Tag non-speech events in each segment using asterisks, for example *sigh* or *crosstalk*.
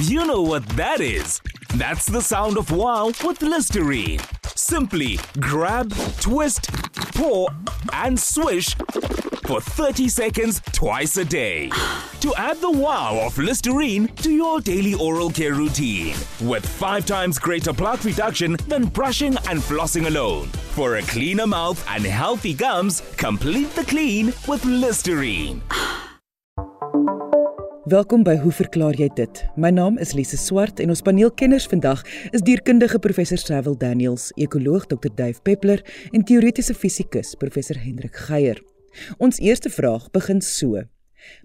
You know what that is. That's the sound of wow with Listerine. Simply grab, twist, pour, and swish for 30 seconds twice a day. To add the wow of Listerine to your daily oral care routine with five times greater plaque reduction than brushing and flossing alone. For a cleaner mouth and healthy gums, complete the clean with Listerine. Welkom by Hoe verklaar jy dit? My naam is Lise Swart en ons paneelkenners vandag is dierkundige professor Sewil Daniels, ekoloog Dr. Dave Peppler en teoretiese fisikus professor Hendrik Geier. Ons eerste vraag begin so: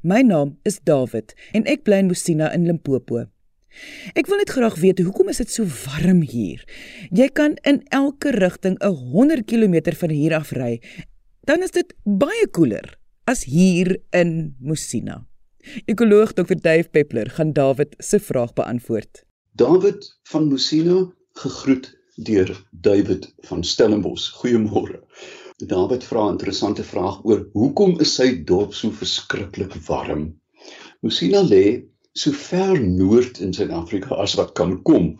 My naam is David en ek bly in Mosina in Limpopo. Ek wil net graag weet hoekom is dit so warm hier? Jy kan in elke rigting 'n 100 km van hier af ry. Dan is dit baie koeler as hier in Mosina. Ekoloog Dr. Dave Peppler gaan David se vraag beantwoord. David van Mosina gegroet deur David van Stellenbosch. Goeiemôre. David vra 'n interessante vraag oor hoekom is sy dorp so verskriklik warm? Mosina lê so ver noord in Suid-Afrika as wat kan kom.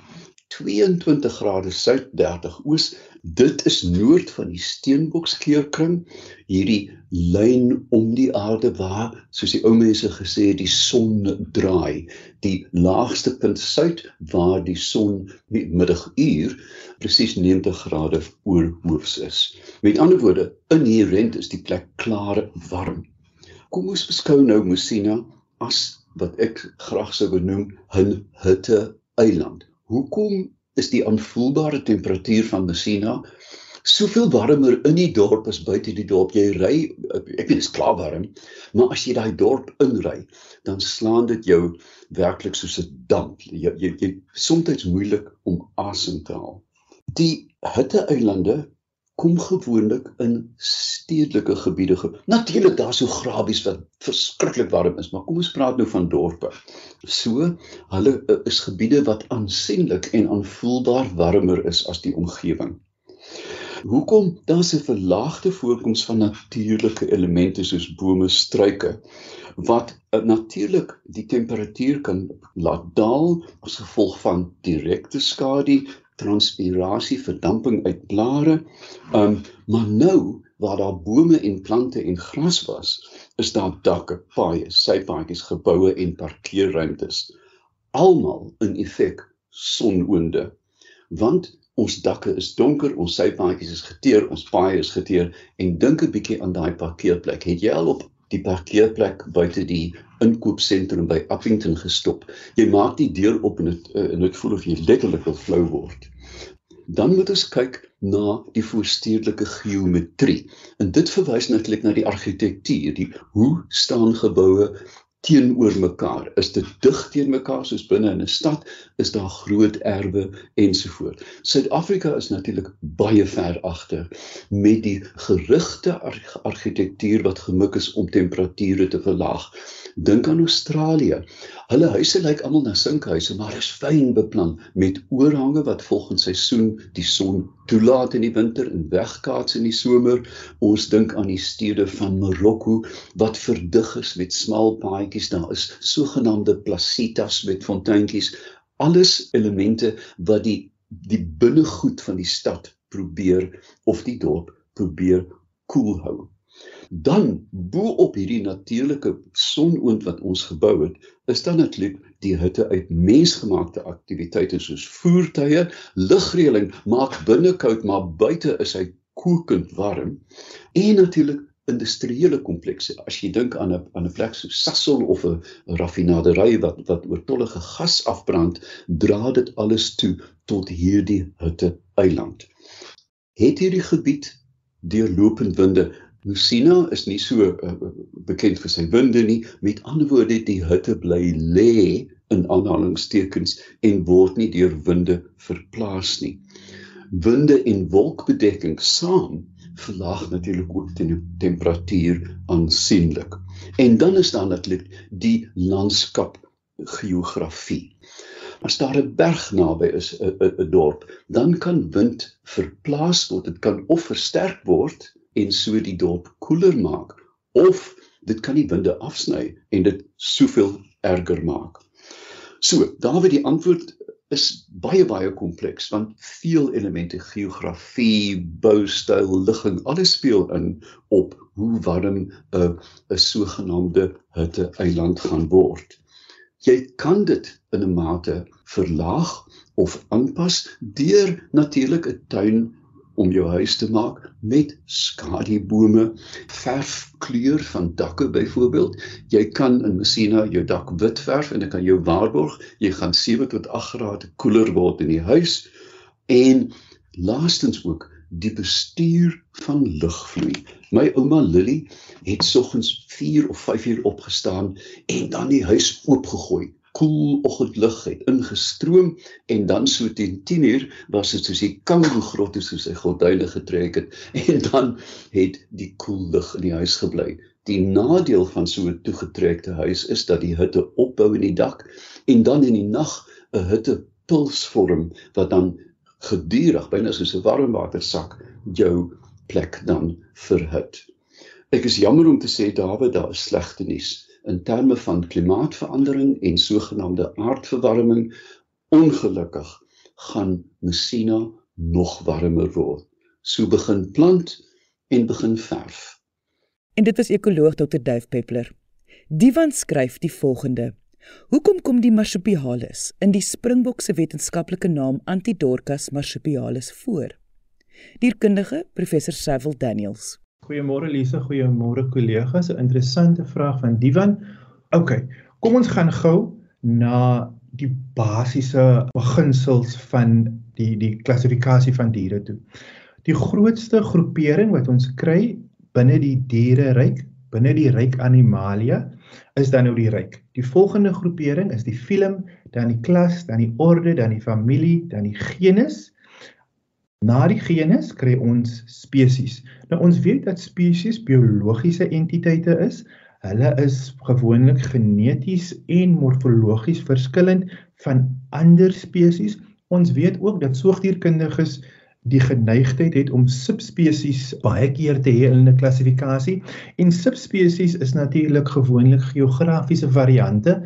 22 grade suid 30 oos dit is noord van die steenbokskeurkring hierdie lyn om die aarde waar soos die ou mense gesê het die son draai. Die laagste punt suid waar die son middaguur presies 90 grade oor hoofs is. Met ander woorde inherent is die plek klaar warm. Kom ons beskou nou Mosina as wat ek graag sou benoem 'n hitte eiland. Hoekom is die aanvoelbare temperatuur van Messina soveel warmer in die dorp as buite die dorp? Jy ry, ek weet dit is klaar warm, maar as jy daai dorp inry, dan slaan dit jou werklik soos 'n damp. Jy jy, jy soms moeilik om asem te haal. Die hitte-eilande kom gewoonlik in stedelike gebiede. Natuurlik daar so grabies wat verskriklik warm is, maar kom ons praat nou van dorpe. So, hulle eh, is gebiede wat aansienlik en aanvoelbaar warmer is as die omgewing. Hoekom daar se verlaagde voorkoms van natuurlike elemente soos bome, struike wat uh, natuurlik die temperatuur kan laat daal as gevolg van direkte skadu transpirasie, verdamping uit blare. Um maar nou waar daar bome en plante en gras was, is daar dakke, paaie, sypaadjies, geboue en parkeerruimtes. Almal in effek sonoonde. Want ons dakke is donker, ons sypaadjies is geteer, ons paaie is geteer en dink 'n bietjie aan daai parkeerplek. Het jy al op die parkeerplek buite die inkoopsentrum by Appington gestop. Jy maak die deur op en dit eh, en dit voel of jy letterlik wil flou word. Dan moet ons kyk na die voorstedelike geometrie. En dit verwys natuurlik na die argitektuur, die hoe staan geboue teenoor mekaar. Is dit dig teen mekaar soos binne in 'n stad? Is daar groot erwe ensovoort? Suid-Afrika is natuurlik baie ver agter met die gerigte argitektuur wat gemik is om temperature te verlaag. Dink aan Australië. Hulle huise lyk almal na sinkhuise, maar is fyn beplan met oorhange wat volgens seisoen die son toelaat in die winter en wegkaats in die somer. Ons dink aan die stede van Marokko wat verdig is met smal paadjies. Daar is sogenaamde placitas met fonteintjies. Alles elemente wat die die binnegoed van die stad probeer of die dorp probeer koel hou. Dan bo op hierdie natuurlike sonoond wat ons gebou het, is dan natuurlik die hitte uit mensgemaakte aktiwiteite soos voertuie, lugreëling maak binne koud, maar buite is hy kokend warm. En natuurlik industriële komplekse. As jy dink aan 'n aan 'n plek so Sasol of 'n raffinaderry wat wat oortollige gas afbrand, dra dit alles toe tot hierdie hitte eiland. Het hierdie gebied deurlopend winde Lucina is nie so uh, bekend vir sy winde nie. Met ander woorde, die hitte bly lê in aanhalingstekens en word nie deur winde verplaas nie. Winde en wolkbedekking saam verlaag natuurlik ook die temperatuur aansienlik. En dan is daar natuurlik die landskap geografie. As daar 'n berg naby is, 'n dorp, dan kan wind verplaas word. Dit kan of versterk word en so die dorp koeler maak of dit kan die winde afsny en dit soveel erger maak. So, Dawie, die antwoord is baie baie kompleks want veel elemente geografie, boustyl, ligging, alles speel in op hoe warm 'n 'n sogenaamde hitte eiland gaan word. Jy kan dit in 'n mate verlaag of aanpas deur natuurlik 'n tuin om jou huis te maak met skadubome, verfkleur van dakke byvoorbeeld. Jy kan in Messina jou dak wit verf en ek kan jou waarborg jy gaan 7 tot 8 grade koeler word in die huis en laastens ook die bestuur van lugvloei. My ouma Lily het soggens 4 of 5 uur opgestaan en dan die huis oopgegooi koel oggendlig het ingestroom en dan so teen 10uur was dit soos die kango grotte soos hy gordyne getrek het *laughs* en dan het die koel lug in die huis gebly. Die nadeel van so 'n toegetrekte huis is dat die hitte opbou in die dak en dan in die nag 'n hittepuls vorm wat dan gedurig byna soos 'n warmwatersak jou plek dan verhit. Ek is jammer om te sê Dawid, daar is slegte nuus in terme van klimaatsverandering en sogenaamde aardverwarming ongelukkig gaan Messina nog warmer word. So begin plant en begin verf. En dit was ekoloog Dr. Duif Peppler. Divan skryf die volgende: Hoekom kom die marsupialis in die springbok se wetenskaplike naam Antidorcas marsupialis voor? Dierkundige professor Cecil Daniels. Goeiemôre Lise, goeiemôre kollegas. 'n Interessante vraag van Divan. OK, kom ons gaan gou na die basiese beginsels van die die klassifikasie van diere toe. Die grootste groepering wat ons kry binne die diereryk, binne die ryk Animalia, is dan nou die ryk. Die volgende groepering is die filum, dan die klas, dan die orde, dan die familie, dan die genus Na die genus kry ons spesies. Nou ons weet dat spesies biologiese entiteite is. Hulle is gewoonlik geneties en morfologies verskillend van ander spesies. Ons weet ook dat soogdierkundiges die geneigtheid het om subspesies baie keer te hê in 'n klassifikasie. En subspesies is natuurlik gewoonlik geografiese variante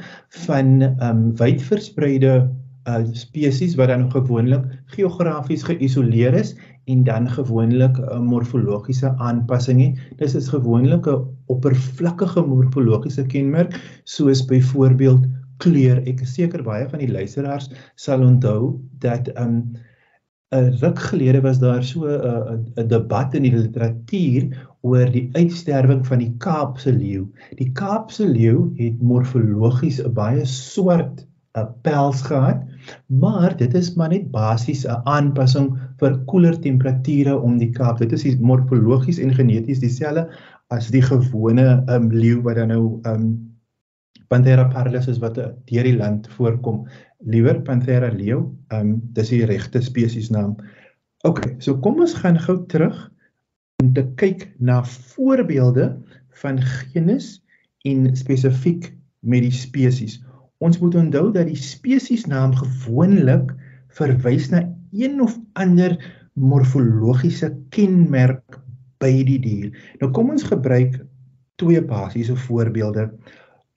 van ehm um, wydverspreide uh spesies wat dan gewoonlik geografies geïsoleer is en dan gewoonlik 'n morfologiese aanpassing het. Dis is gewoonlik 'n oppervlakkige morfologiese kenmerk soos byvoorbeeld kleur. Ek is seker baie van die luisteraars sal onthou dat um 'n ruk gelede was daar so 'n 'n debat in die literatuur oor die uitsterwing van die Kaapse leeu. Die Kaapse leeu het morfologies 'n baie swart 'n pels gehad, maar dit is maar net basies 'n aanpassing vir koeler temperature om die Kaap. Dit is morfologies en geneties dieselfde as die gewone um, leeu wat dan nou um Panthera pardus is wat deur die land voorkom. Liewer Panthera leo, um dis die regte spesiesnaam. OK, so kom ons gaan gou terug om te kyk na voorbeelde van genus en spesifiek met die spesies. Ons moet onthou dat die spesiesnaam gewoonlik verwys na een of ander morfologiese kenmerk by die dier. Nou kom ons gebruik twee basiese voorbeelde: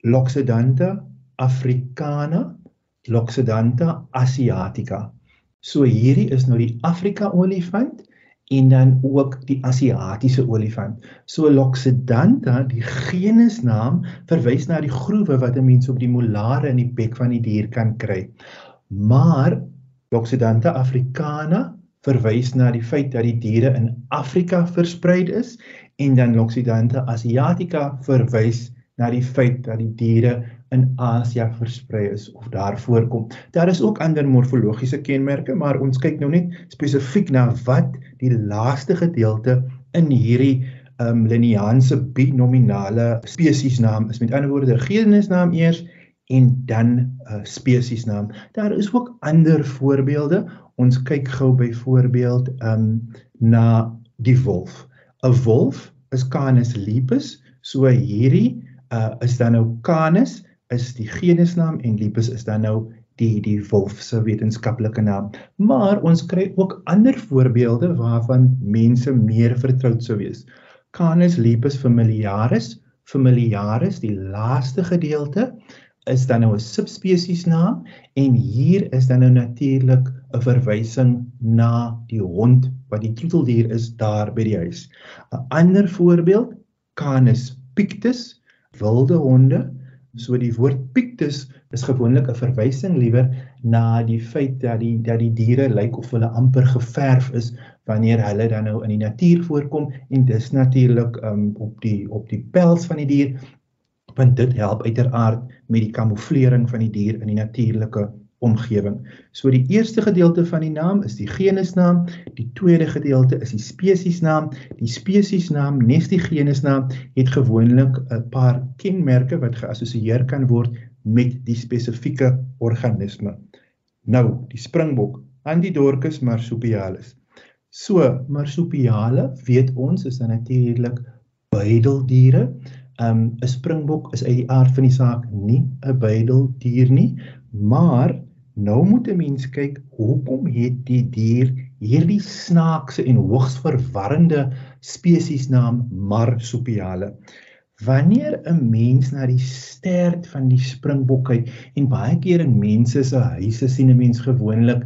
Loxodonta africana, Loxodonta asiatica. So hierdie is nou die Afrika olifant en dan ook die Asiatiese olifant. So Loxodonta, die genusnaam verwys na die groewe wat 'n mens op die molare in die bek van die dier kan kry. Maar Loxodonta africana verwys na die feit dat die diere in Afrika versprei is en dan Loxodonta asiatica verwys na die feit dat die diere in Asië versprei is of daar voorkom. Daar is ook ander morfologiese kenmerke, maar ons kyk nou net spesifiek na wat die laaste gedeelte in hierdie um liniaanse binominale spesiesnaam is. Met ander woorde, genusnaam eers en dan 'n uh, spesiesnaam. Daar is ook ander voorbeelde. Ons kyk gou byvoorbeeld um na die wolf. 'n Wolf is Canis lupus, so hierdie uh, is dan nou Canis is die genusnaam en Lupus is dan nou die die wolf se wetenskaplike naam. Maar ons kry ook ander voorbeelde waarvan mense meer vertroud sou wees. Canis lupus familiaris, familiaris die laaste gedeelte is dan nou 'n subspesies naam en hier is dan nou natuurlik 'n verwysing na die hond wat die troeteldier is daar by die huis. 'n Ander voorbeeld, Canis pictus, wilde honde. So die woord pictus is gewoonlik 'n verwysing liewer na die feit dat die dat die diere lyk of hulle amper geverf is wanneer hulle dan nou in die natuur voorkom. En dis natuurlik um, op die op die pels van die dier want dit help uiteraard met die kamouflering van die dier in die natuurlike omgewing. So die eerste gedeelte van die naam is die genusnaam, die tweede gedeelte is die spesiesnaam. Die spesiesnaam nes die genusnaam het gewoonlik 'n paar kenmerke wat geassosieer kan word met die spesifieke organisme. Nou, die springbok, Antidorcus marsupialis. So, marsupiale weet ons is natuurlik buideldiere. Um 'n springbok is uit die aard van die saak nie 'n buideldier nie, maar nou moet 'n mens kyk hoekom het die dier hierdie snaakse en hoogs verwarrende spesiesnaam marsupiale. Wanneer 'n mens na die stert van die springbok kyk en baie keer in mense se huise sien 'n mens gewoonlik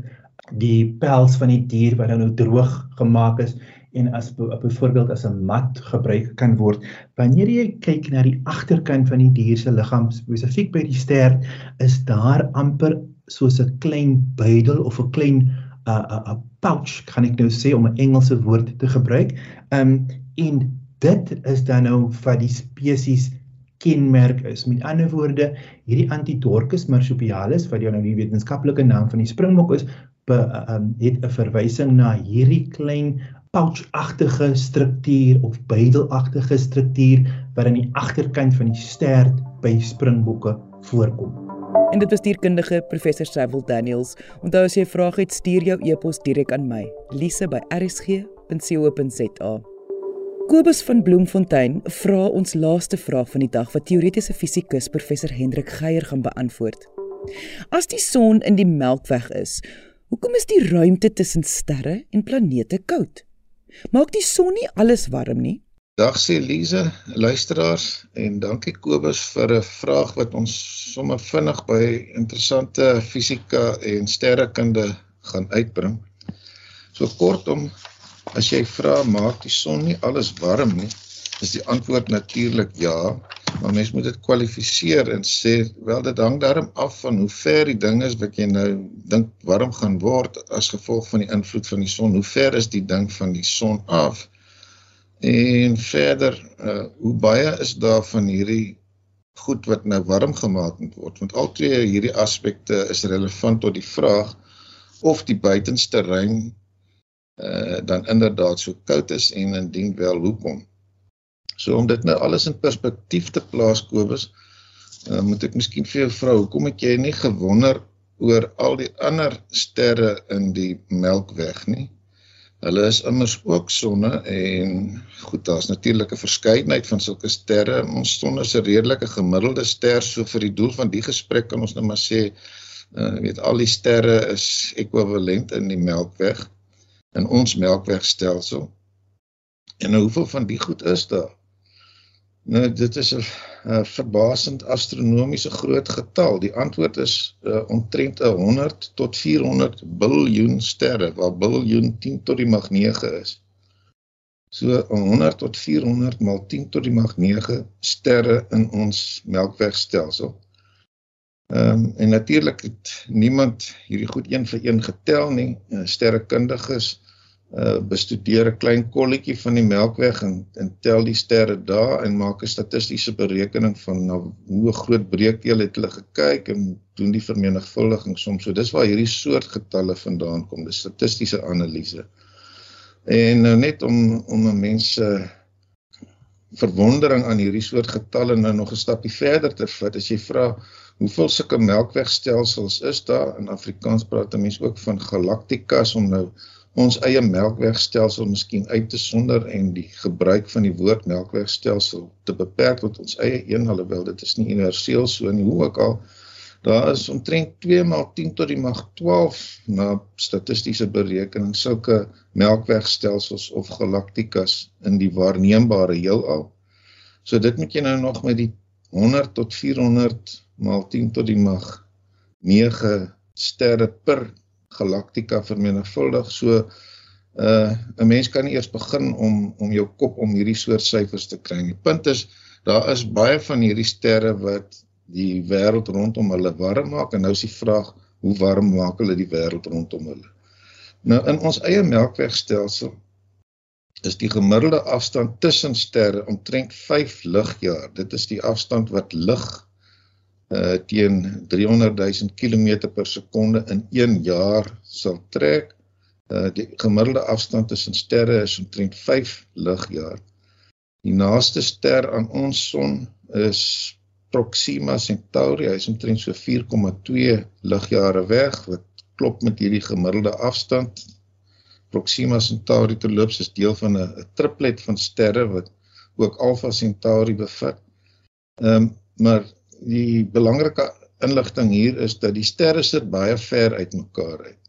die pels van die dier wat nou droog gemaak is en as byvoorbeeld as 'n mat gebruik kan word. Wanneer jy kyk na die agterkant van die dier se liggaam, spesifiek by die stert, is daar amper soos 'n klein buidel of 'n klein 'n uh, 'n uh, 'n pouch, kan ek nou sê om 'n Engelse woord te gebruik. Um en dit is dan nou wat die spesies kenmerk is. Met ander woorde, hierdie Antidorcus marsupialis wat jou nou die wetenskaplike naam van die springbok is, be, um, het 'n verwysing na hierdie klein pouchagtige struktuur of buidelagtige struktuur wat aan die agterkant van die stert by springbokke voorkom. En dit was dierkundige professor Cecil Daniels. Onthou as jy 'n vraag het, stuur jou e-pos direk aan my, lise@rsg.co.za. Kobus van Bloemfontein vra ons laaste vraag van die dag wat teoretiese fisikus professor Hendrik Geier gaan beantwoord. As die son in die Melkweg is, hoekom is die ruimte tussen sterre en planete koud? Maak die son nie alles warm nie? Dag sê Lize, luisteraars en dankie Kobus vir 'n vraag wat ons sommer vinnig by interessante fisika en sterrekunde gaan uitbring. So kortom, as jy vra maak die son nie alles warm nie, is die antwoord natuurlik ja, maar mens moet dit kwalifiseer en sê wel dit hang daarom af van hoe ver die ding is wat jy nou dink warm gaan word as gevolg van die invloed van die son. Hoe ver is die ding van die son af? En verder, uh, hoe baie is daar van hierdie goed wat nou warm gemaak word? Want al twee hierdie aspekte is relevant tot die vraag of die buitenste ruim uh, dan inderdaad so koud is en indien wel hoekom. So om dit nou alles in perspektief te plaas Kobus, uh, moet ek miskien vir jou vra, hoekom het jy nie gewonder oor al die ander sterre in die Melkweg nie? Hulle is immers ook sonne en goed, daar's natuurlik 'n verskeidenheid van sulke sterre. Ons son is 'n redelike gemiddelde ster, so vir die doel van die gesprek kan ons nou maar sê, uh weet al die sterre is ekwivalent in die Melkweg in ons Melkwegstelsel. En nou hoeveel van die goed is daar? Nou dit is 'n verbasend astronomiese groot getal. Die antwoord is uh, omtrent 100 tot 400 biljoen sterre, waar biljoen 10 tot die mag 9 is. So 100 tot 400 maal 10 tot die mag 9 sterre in ons Melkwegstelsel. Ehm um, en natuurlik het niemand hierdie goed een vir een getel nie. Uh, sterrekundiges uh bestudeer 'n klein kolletjie van die Melkweg en en tel die sterre daar en maak 'n statistiese berekening van nou hoe groot breekdeel het hulle gekyk en doen die vermenigvuldiging soms. So dis waar hierdie soort getalle vandaan kom, dis statistiese analise. En nou net om om 'n mens se verwondering aan hierdie soort getalle nou nog 'n stapie verder te vat, as jy vra hoeveel sulke melkwegstelsels is daar in Afrikaans praat mense ook van galaktikas om nou ons eie melkwegstelsel miskien uit te sonder en die gebruik van die woord melkwegstelsel te beperk tot ons eie een alhoewel dit is nie universeel so nie hoe ook al daar is omtrent 2 maal 10 tot die mag 12 na statistiese berekening sulke melkwegstelsels of galaktikas in die waarneembare heelal. So dit moet jy nou nog met die 100 tot 400 maal 10 tot die mag 9 sterre per galaktika vermenigvuldig. So uh 'n mens kan nie eers begin om om jou kop om hierdie soort syfers te kry nie. Punt is daar is baie van hierdie sterre wat die wêreld rondom hulle warm maak en nou is die vraag hoe warm maak hulle die wêreld rondom hulle. Nou in ons eie Melkwegstelsel is die gemiddelde afstand tussen sterre omtrent 5 ligjaar. Dit is die afstand wat lig uh teen 300 000 km per sekonde in 1 jaar sal trek. Uh die gemiddelde afstand tussen sterre is omtrent 5 ligjaar. Die naaste ster aan ons son is Proxima Centauri. Hy is omtrent so 4,2 ligjare weg wat klop met hierdie gemiddelde afstand. Proxima Centauri terloops is deel van 'n triplet van sterre wat ook Alpha Centauri bevat. Ehm um, maar die belangrike inligting hier is dat die sterre sit baie ver uit mekaar uit.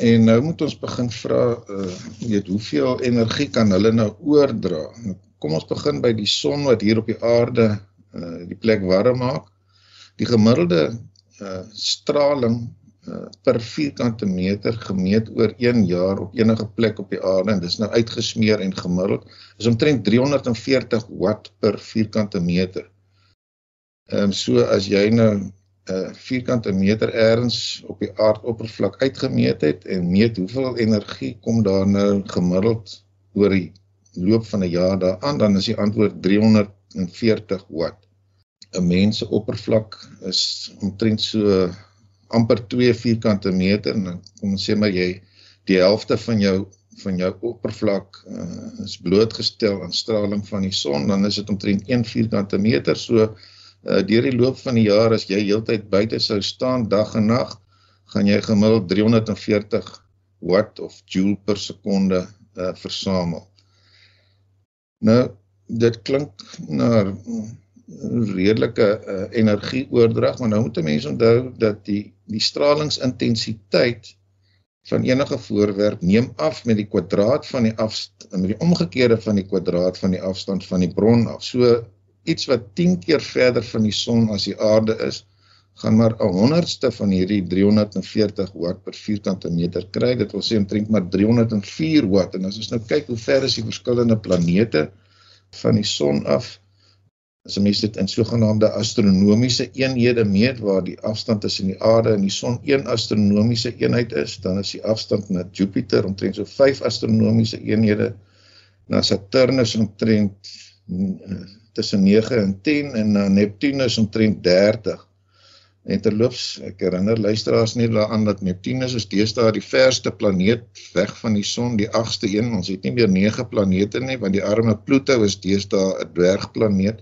En nou moet ons begin vra, uh weet hoeveel energie kan hulle nou oordra? Nou, kom ons begin by die son wat hier op die aarde uh die plek warm maak. Die gemiddelde uh straling uh per vierkante meter gemeet oor 1 jaar op enige plek op die aarde en dis nou uitgesmeer en gemiddeld is omtrent 340 watt per vierkante meter. Ehm um, so as jy nou 'n uh, vierkante meter ergens op die aardoppervlak uitgemeet het en meet hoeveel energie kom daar nou gemiddeld oor die loop van 'n jaar daaraan, dan is die antwoord 340 watt. 'n Mens se oppervlak is omtrent so amper 2 vierkante meter en kom ons sê maar jy die helfte van jou van jou oppervlak uh, is blootgestel aan straling van die son, dan is dit omtrent 1 vierkante meter. So uh, deur die loop van die jaar as jy heeltyd buite sou staan dag en nag, gaan jy gemiddeld 340 watt of joule per sekonde uh, versamel. Nou dit klink na redelike uh, energieoordrag, maar nou moet 'n mens onthou dat die die stralingsintensiteit van enige voorwerp neem af met die kwadraat van die afstand met die omgekeerde van die kwadraat van die afstand van die bron af. So iets wat 10 keer verder van die son as die aarde is, gaan maar 'n honderdste van hierdie 340 watt per vierkante meter kry. Dit wil sê omtrent maar 304 watt. En as ons nou kyk hoe ver is die verskillende planete van die son af, as jy mens dit in sogenaamde astronomiese eenhede meet waar die afstand tussen die aarde en die son een astronomiese eenheid is, dan is die afstand na Jupiter omtrent so 5 astronomiese eenhede. Na Saturnus omtrent tussen 9 en 10 en uh, Neptunus omtrent 30. En terloops, ek herinner luisteraars net daaraan dat Neptunus is deesdae die verste planeet weg van die son, die 8ste een. Ons het nie meer 9 planete nie, want die arme Pluto is deesdae 'n dwergplaneet.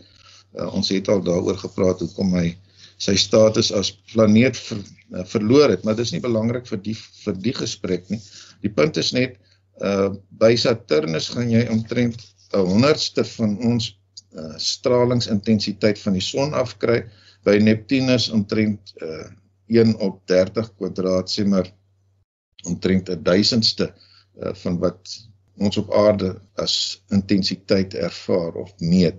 Uh, ons het al daaroor gepraat hoekom hy sy status as planeet ver, uh, verloor het, maar dit is nie belangrik vir die vir die gesprek nie. Die punt is net uh by Saturnus gaan jy omtrent 'n honderdste van ons uh, stralingsintensiteit van die son afkry by Neptunus omtrent uh, 1 op 30 kwadraat sê maar omtrent 'n duisendste uh, van wat ons op aarde as intensiteit ervaar of meet.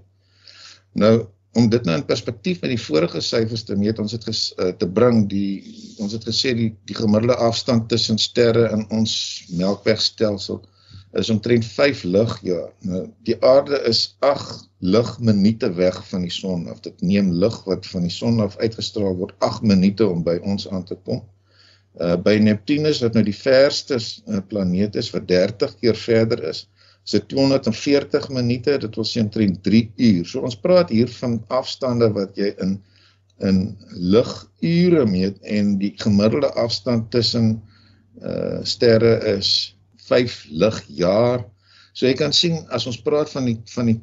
Nou om dit nou in perspektief met die vorige syfers te meet, ons het ges, uh, te bring die ons het gesê die die gemiddelde afstand tussen sterre in ons Melkwegstelsel is omtrent 5 ligjaar. Nou die aarde is 8 ligminute weg van die son af. Dit neem lig wat van die son af uitgestraal word 8 minute om by ons aan te kom. Uh by Neptunus wat nou die verste uh, planeet is wat 30 keer verder is, is dit 240 minute. Dit wil sê omtrent 3 uur. So ons praat hier van afstande wat jy in in ligure meet en die gemiddelde afstand tussen uh sterre is 5 ligjaar. So jy kan sien as ons praat van die van die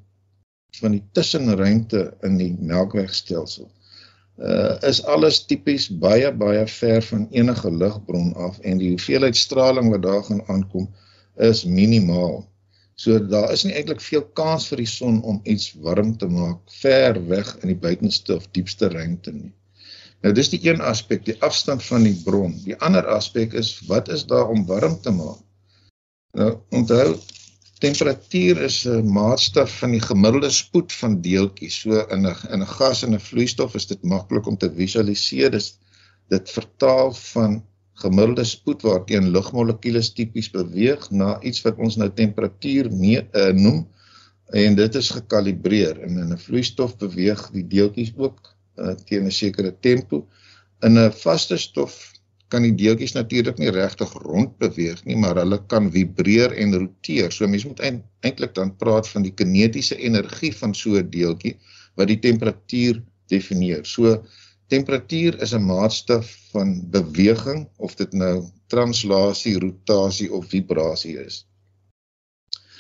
van die tussenruimte in die Melkwegstelsel. Uh is alles tipies baie baie ver van enige ligbron af en die hoeveelheid straling wat daar gaan aankom is minimaal. So daar is nie eintlik veel kans vir die son om iets warm te maak ver weg in die buitenste of diepste ruimte nie. Nou dis die een aspek, die afstand van die bron. Die ander aspek is wat is daar om warm te maak? Nou onthou Temperatuur is 'n maatstaf van die gemiddelde spoed van deeltjies. So in 'n in 'n gas en 'n vloeistof is dit maklik om te visualiseer. Dis dit vertaal van gemiddelde spoed waarteen lugmolekules tipies beweeg na iets wat ons nou temperatuur mee, uh, noem en dit is gekalibreer en in 'n vloeistof beweeg die deeltjies ook uh, teen 'n sekere tempo. In 'n vaste stof kan die deeltjies natuurlik nie regtig rond beweeg nie, maar hulle kan vibreer en roteer. So mens moet eintlik dan praat van die kinetiese energie van so 'n deeltjie wat die temperatuur definieer. So temperatuur is 'n maatstaf van beweging of dit nou translasie, rotasie of vibrasie is.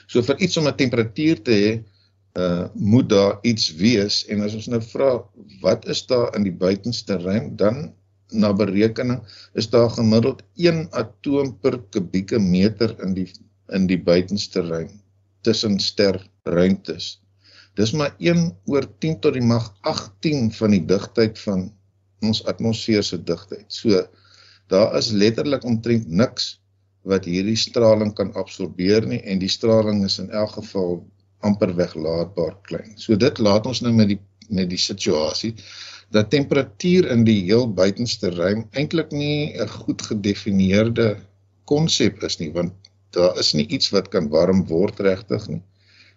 So vir iets om 'n temperatuur te hê, uh moet daar iets wees en as ons nou vra wat is daar in die buitenste ruim, dan na berekening is daar gemiddeld 1 atoom per kubieke meter in die in die buitenste ruim tussen sterruimtes. Dis maar 1 oor 10 tot die mag 18 van die digtheid van ons atmosfeer se digtheid. So daar is letterlik omtrent niks wat hierdie straling kan absorbeer nie en die straling is in elk geval amper weglaatbaar klein. So dit laat ons nou met die met die situasie dat temperatuur in die heel buitenste ruim eintlik nie 'n goed gedefinieerde konsep is nie want daar is nie iets wat kan warm word regtig nie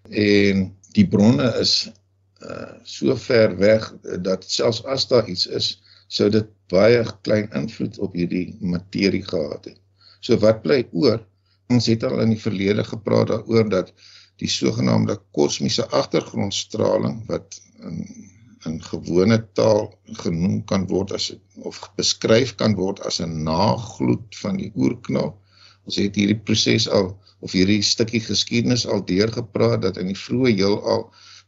en die bronne is uh, so ver weg dat selfs as daar iets is sou dit baie klein invloed op hierdie materie gehad het. So wat bly oor? Ons het al in die verlede gepraat daaroor dat die sogenaamde kosmiese agtergrondstraling wat in in gewone taal genoem kan word as of beskryf kan word as 'n nagloed van die oerknal. Ons het hierdie proses al of hierdie stukkie geskiedenis al deurgepraat dat in die vroeë heelal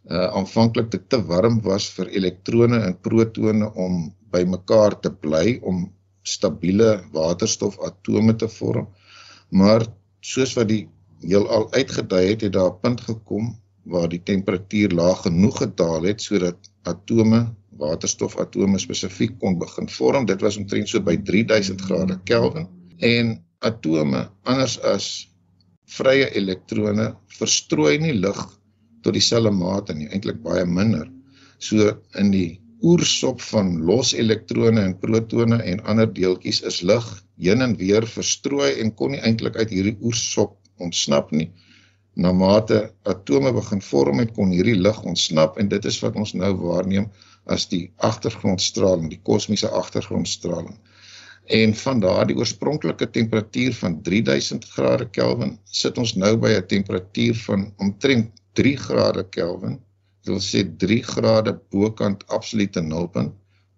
uh, aanvanklik dit te warm was vir elektrone en protone om bymekaar te bly om stabiele waterstofatome te vorm. Maar soos wat die heelal uitgedui het, het daar 'n punt gekom waar die temperatuur laag genoeg gedaal het sodat atome, waterstofatome spesifiek kon begin vorm. Dit was omtrent so by 3000 grade Kelvin en atome anders as vrye elektrone verstrooi nie lig tot dieselfde mate nie, eintlik baie minder. So in die oersop van los elektrone en protone en ander deeltjies is lig heen en weer verstrooi en kon nie eintlik uit hierdie oersop ontsnap nie na mate atome begin vorm het kon hierdie lig ontsnap en dit is wat ons nou waarneem as die agtergrondstraling, die kosmiese agtergrondstraling. En van daardie oorspronklike temperatuur van 3000 grade Kelvin sit ons nou by 'n temperatuur van omtrent 3 grade Kelvin. Dit wil sê 3 grade bokant absolute nulpunt.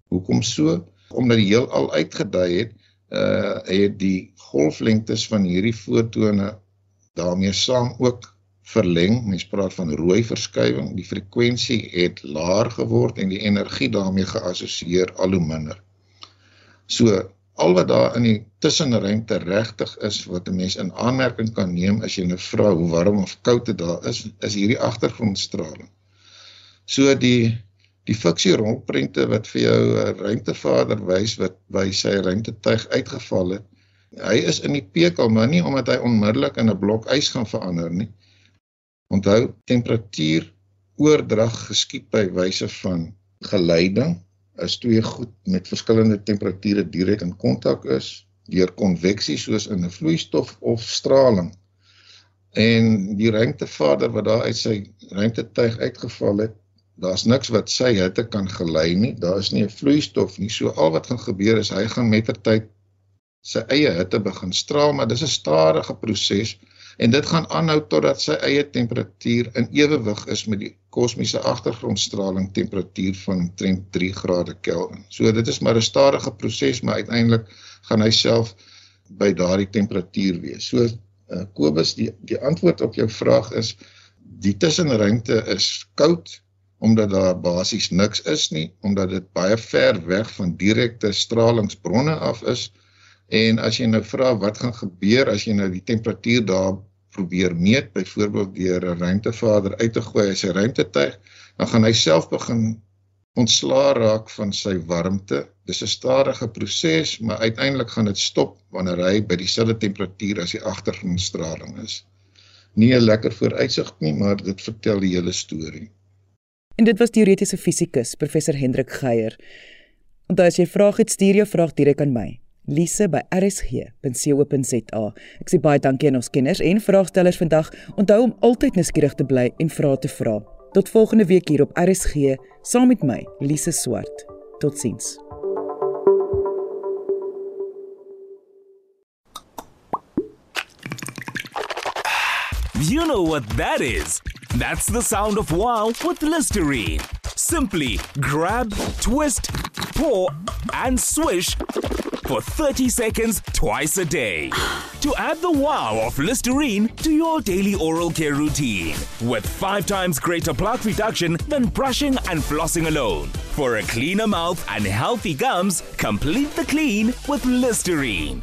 Hoekom so? Omdat die heelal uitgedui het, uh het die golflengtes van hierdie fotone daarmee saam ook verleng. Mens praat van rooi verskywing. Die frekwensie het laer geword en die energie daarmee geassosieer al hoe minder. So al wat daar in die tussenruimte regtig is wat 'n mens in aanmerking kan neem as jy nou vra hoe warm of koud dit daar is, is hierdie agtergrondstraling. So die die fiksie rolprente wat vir jou 'n ruimtevader wys wat by sy ruimtetuig uitgeval het, hy is in die pekel maar nie omdat hy onmiddellik in 'n blok ys gaan verander nie. Onthou, temperatuur oordrag geskied by wyse van geleiding as twee goed met verskillende temperature direk in kontak is deur konveksie soos in 'n vloeistof of straling. En die ruimtevader wat daar uit sy ruimtetuig uitgeval het, daar's niks wat sy hitte kan gelei nie. Daar is nie 'n vloeistof nie. So al wat gaan gebeur is hy gaan mettertyd sy eie hitte begin straal, maar dis 'n stadige proses en dit gaan aanhou totdat sy eie temperatuur in ewewig is met die kosmiese agtergrondstraling temperatuur van omtrent 3 grade Kelvin. So dit is maar 'n stadige proses, maar uiteindelik gaan hy self by daardie temperatuur wees. So uh, Kobus, die die antwoord op jou vraag is die tussenruimte is koud omdat daar basies niks is nie, omdat dit baie ver weg van direkte stralingsbronne af is En as jy nou vra wat gaan gebeur as jy nou die temperatuur daar probeer meet, byvoorbeeld deur 'n ruimtevader uit te gooi uit sy ruimtetuig, dan gaan hy self begin ontslaa raak van sy warmte. Dis 'n stadige proses, maar uiteindelik gaan dit stop wanneer hy by dieselfde temperatuur as die agtergrondstraling is. nie 'n lekker vooruitsig nie, maar dit vertel die hele storie. En dit was teoretiese fisikus professor Hendrik Geier. Onthou as jy vrae het, stuur jou vraag direk aan my. Lise by rsg.co.za. Ek sê baie dankie aan ons kenners en vraagstellers vandag. Onthou om altyd nuuskierig te bly en vrae te vra. Tot volgende week hier op RSG saam met my, Lise Swart. Totsiens. You know what that is? That's the sound of wow with Listerine. Simply grab, twist, pour, and swish for 30 seconds twice a day. To add the wow of Listerine to your daily oral care routine with five times greater plaque reduction than brushing and flossing alone. For a cleaner mouth and healthy gums, complete the clean with Listerine.